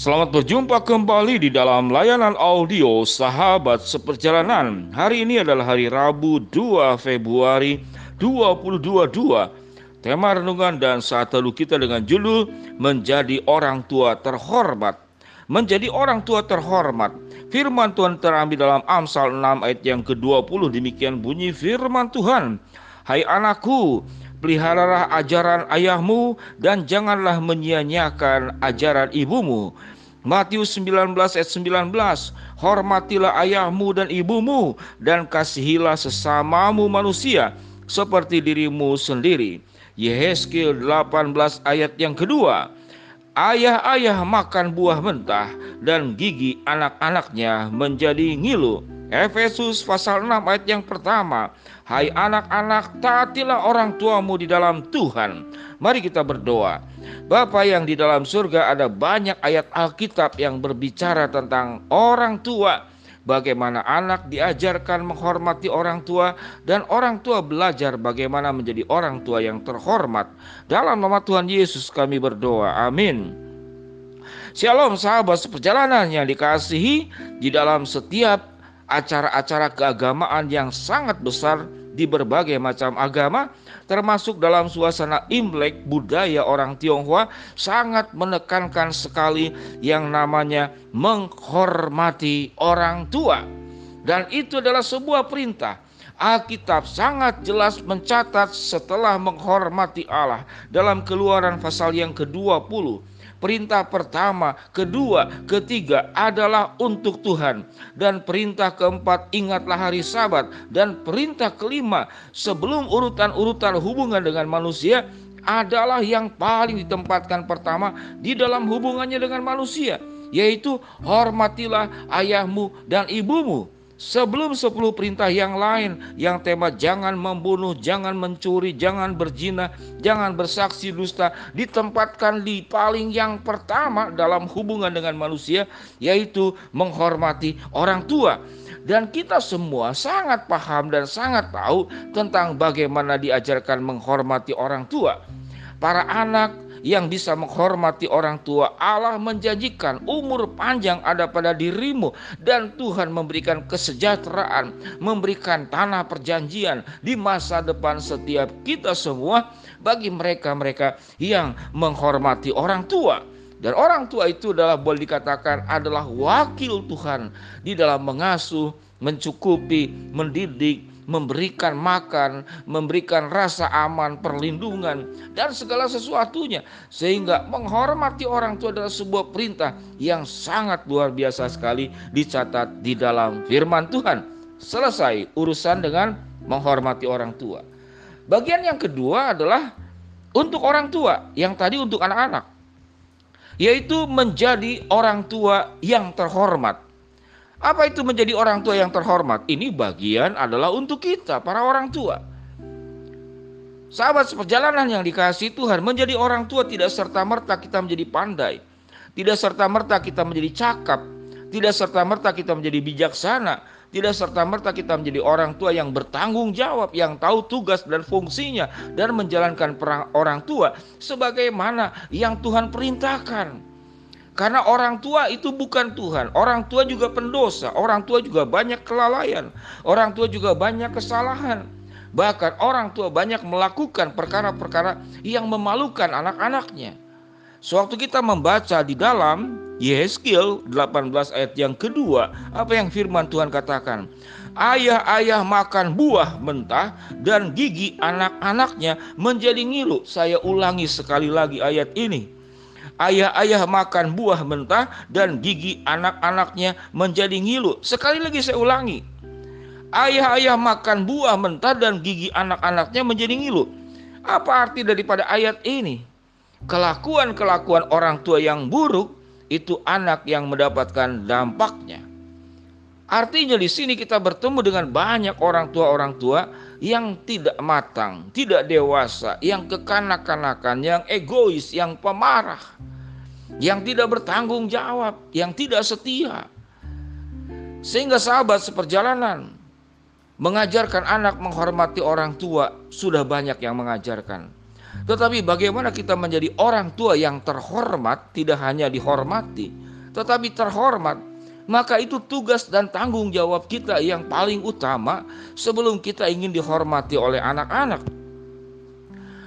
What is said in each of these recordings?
Selamat berjumpa kembali di dalam layanan audio Sahabat Seperjalanan. Hari ini adalah hari Rabu 2 Februari 2022. Tema renungan dan saat lalu kita dengan judul Menjadi Orang Tua Terhormat. Menjadi orang tua terhormat. Firman Tuhan terambil dalam Amsal 6 ayat yang ke-20 demikian bunyi firman Tuhan. Hai anakku, peliharalah ajaran ayahmu dan janganlah menyia-nyiakan ajaran ibumu. Matius 19 ayat 19 Hormatilah ayahmu dan ibumu dan kasihilah sesamamu manusia seperti dirimu sendiri. Yehezkiel 18 ayat yang kedua Ayah-ayah makan buah mentah dan gigi anak-anaknya menjadi ngilu. Efesus pasal 6 ayat yang pertama Hai anak-anak taatilah orang tuamu di dalam Tuhan. Mari kita berdoa. Bapa yang di dalam surga ada banyak ayat Alkitab yang berbicara tentang orang tua. Bagaimana anak diajarkan menghormati orang tua Dan orang tua belajar bagaimana menjadi orang tua yang terhormat. Dalam nama Tuhan Yesus kami berdoa Amin. Shalom sahabat seperjalanan yang dikasihi Di dalam setiap acara-acara keagamaan yang sangat besar di berbagai macam agama termasuk dalam suasana Imlek budaya orang Tionghoa sangat menekankan sekali yang namanya menghormati orang tua. Dan itu adalah sebuah perintah Alkitab sangat jelas mencatat setelah menghormati Allah dalam keluaran pasal yang ke-20 Perintah pertama, kedua, ketiga adalah untuk Tuhan. Dan perintah keempat, ingatlah hari sabat. Dan perintah kelima, sebelum urutan-urutan hubungan dengan manusia, adalah yang paling ditempatkan pertama di dalam hubungannya dengan manusia, yaitu hormatilah ayahmu dan ibumu. Sebelum sepuluh perintah yang lain yang tema jangan membunuh, jangan mencuri, jangan berzina, jangan bersaksi dusta ditempatkan di paling yang pertama dalam hubungan dengan manusia yaitu menghormati orang tua. Dan kita semua sangat paham dan sangat tahu tentang bagaimana diajarkan menghormati orang tua. Para anak yang bisa menghormati orang tua. Allah menjanjikan umur panjang ada pada dirimu dan Tuhan memberikan kesejahteraan, memberikan tanah perjanjian di masa depan setiap kita semua bagi mereka-mereka yang menghormati orang tua. Dan orang tua itu adalah boleh dikatakan adalah wakil Tuhan di dalam mengasuh, mencukupi, mendidik, memberikan makan, memberikan rasa aman, perlindungan, dan segala sesuatunya. Sehingga menghormati orang tua adalah sebuah perintah yang sangat luar biasa sekali dicatat di dalam firman Tuhan. Selesai urusan dengan menghormati orang tua. Bagian yang kedua adalah untuk orang tua, yang tadi untuk anak-anak, yaitu menjadi orang tua yang terhormat. Apa itu menjadi orang tua yang terhormat? Ini bagian adalah untuk kita, para orang tua. Sahabat seperjalanan yang dikasih Tuhan, menjadi orang tua tidak serta-merta kita menjadi pandai. Tidak serta-merta kita menjadi cakap. Tidak serta-merta kita menjadi bijaksana. Tidak serta-merta kita menjadi orang tua yang bertanggung jawab, yang tahu tugas dan fungsinya, dan menjalankan perang orang tua sebagaimana yang Tuhan perintahkan. Karena orang tua itu bukan Tuhan. Orang tua juga pendosa. Orang tua juga banyak kelalaian. Orang tua juga banyak kesalahan. Bahkan orang tua banyak melakukan perkara-perkara yang memalukan anak-anaknya. Sewaktu kita membaca di dalam Yehezkiel 18 ayat yang kedua, apa yang firman Tuhan katakan? Ayah-ayah makan buah mentah dan gigi anak-anaknya menjadi ngilu. Saya ulangi sekali lagi ayat ini ayah-ayah makan buah mentah dan gigi anak-anaknya menjadi ngilu. Sekali lagi saya ulangi. Ayah-ayah makan buah mentah dan gigi anak-anaknya menjadi ngilu. Apa arti daripada ayat ini? Kelakuan-kelakuan orang tua yang buruk itu anak yang mendapatkan dampaknya. Artinya di sini kita bertemu dengan banyak orang tua-orang tua yang tidak matang, tidak dewasa, yang kekanak-kanakan, yang egois, yang pemarah yang tidak bertanggung jawab, yang tidak setia. Sehingga sahabat seperjalanan mengajarkan anak menghormati orang tua sudah banyak yang mengajarkan. Tetapi bagaimana kita menjadi orang tua yang terhormat tidak hanya dihormati, tetapi terhormat, maka itu tugas dan tanggung jawab kita yang paling utama sebelum kita ingin dihormati oleh anak-anak.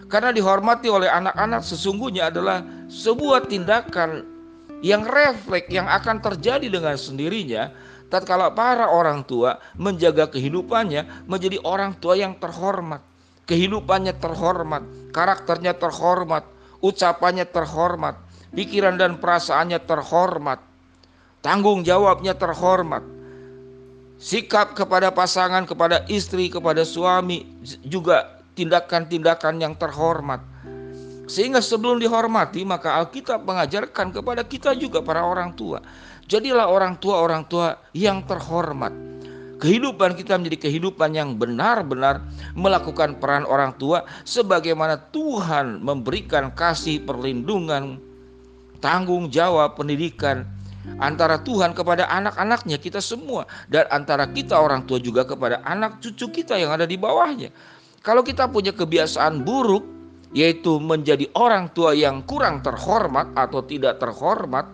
Karena dihormati oleh anak-anak sesungguhnya adalah sebuah tindakan yang refleks yang akan terjadi dengan sendirinya tatkala para orang tua menjaga kehidupannya menjadi orang tua yang terhormat. Kehidupannya terhormat, karakternya terhormat, ucapannya terhormat, pikiran dan perasaannya terhormat, tanggung jawabnya terhormat. Sikap kepada pasangan, kepada istri, kepada suami juga tindakan-tindakan yang terhormat sehingga sebelum dihormati maka Alkitab mengajarkan kepada kita juga para orang tua. Jadilah orang tua-orang tua yang terhormat. Kehidupan kita menjadi kehidupan yang benar-benar melakukan peran orang tua sebagaimana Tuhan memberikan kasih perlindungan, tanggung jawab pendidikan antara Tuhan kepada anak-anaknya kita semua dan antara kita orang tua juga kepada anak cucu kita yang ada di bawahnya. Kalau kita punya kebiasaan buruk yaitu menjadi orang tua yang kurang terhormat atau tidak terhormat,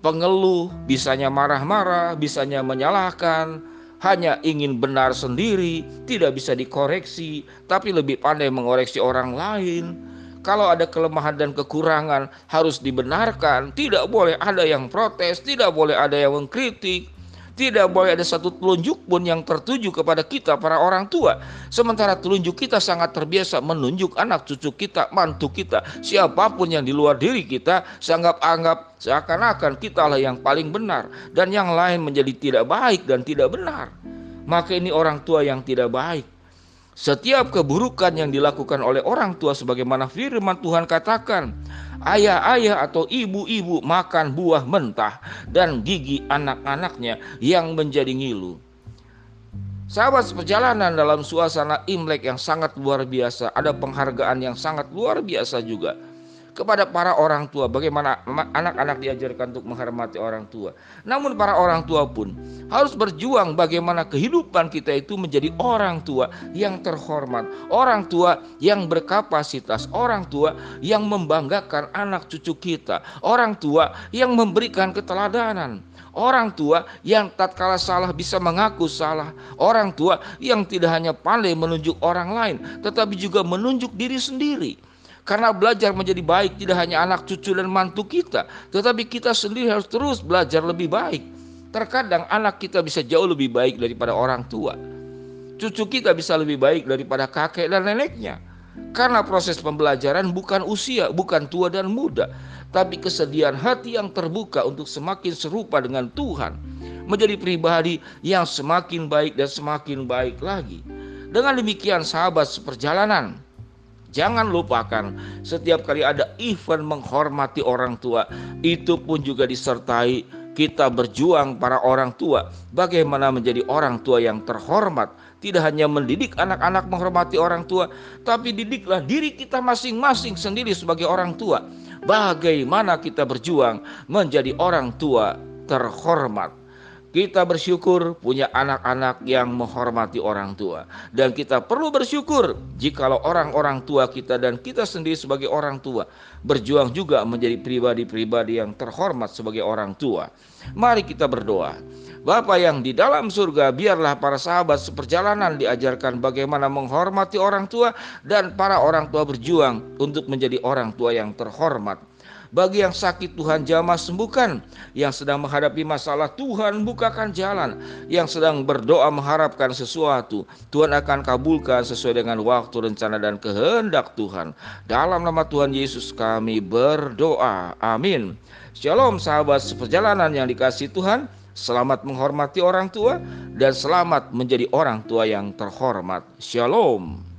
pengeluh, bisanya marah-marah, bisanya menyalahkan, hanya ingin benar sendiri, tidak bisa dikoreksi, tapi lebih pandai mengoreksi orang lain. Kalau ada kelemahan dan kekurangan harus dibenarkan, tidak boleh ada yang protes, tidak boleh ada yang mengkritik, tidak boleh ada satu telunjuk pun yang tertuju kepada kita para orang tua. Sementara telunjuk kita sangat terbiasa menunjuk anak cucu kita, mantu kita, siapa pun yang di luar diri kita, sangat anggap seakan-akan kita lah yang paling benar dan yang lain menjadi tidak baik dan tidak benar. Maka ini orang tua yang tidak baik. Setiap keburukan yang dilakukan oleh orang tua sebagaimana firman Tuhan katakan, ayah-ayah atau ibu-ibu makan buah mentah dan gigi anak-anaknya yang menjadi ngilu. Sahabat seperjalanan dalam suasana Imlek yang sangat luar biasa, ada penghargaan yang sangat luar biasa juga kepada para orang tua bagaimana anak-anak diajarkan untuk menghormati orang tua. Namun para orang tua pun harus berjuang bagaimana kehidupan kita itu menjadi orang tua yang terhormat, orang tua yang berkapasitas, orang tua yang membanggakan anak cucu kita, orang tua yang memberikan keteladanan. Orang tua yang tatkala salah bisa mengaku salah. Orang tua yang tidak hanya pandai menunjuk orang lain, tetapi juga menunjuk diri sendiri. Karena belajar menjadi baik tidak hanya anak cucu dan mantu kita, tetapi kita sendiri harus terus belajar lebih baik. Terkadang anak kita bisa jauh lebih baik daripada orang tua. Cucu kita bisa lebih baik daripada kakek dan neneknya. Karena proses pembelajaran bukan usia, bukan tua dan muda, tapi kesediaan hati yang terbuka untuk semakin serupa dengan Tuhan, menjadi pribadi yang semakin baik dan semakin baik lagi. Dengan demikian sahabat seperjalanan, Jangan lupakan setiap kali ada event menghormati orang tua, itu pun juga disertai kita berjuang para orang tua. Bagaimana menjadi orang tua yang terhormat? Tidak hanya mendidik anak-anak menghormati orang tua tapi didiklah diri kita masing-masing sendiri sebagai orang tua. Bagaimana kita berjuang menjadi orang tua terhormat kita bersyukur punya anak-anak yang menghormati orang tua. Dan kita perlu bersyukur jikalau orang-orang tua kita dan kita sendiri sebagai orang tua berjuang juga menjadi pribadi-pribadi yang terhormat sebagai orang tua. Mari kita berdoa. Bapa yang di dalam surga, biarlah para sahabat seperjalanan diajarkan bagaimana menghormati orang tua dan para orang tua berjuang untuk menjadi orang tua yang terhormat. Bagi yang sakit Tuhan jamah sembuhkan, yang sedang menghadapi masalah Tuhan bukakan jalan, yang sedang berdoa mengharapkan sesuatu, Tuhan akan kabulkan sesuai dengan waktu rencana dan kehendak Tuhan. Dalam nama Tuhan Yesus kami berdoa. Amin. Shalom sahabat seperjalanan yang dikasih Tuhan. Selamat menghormati orang tua dan selamat menjadi orang tua yang terhormat. Shalom.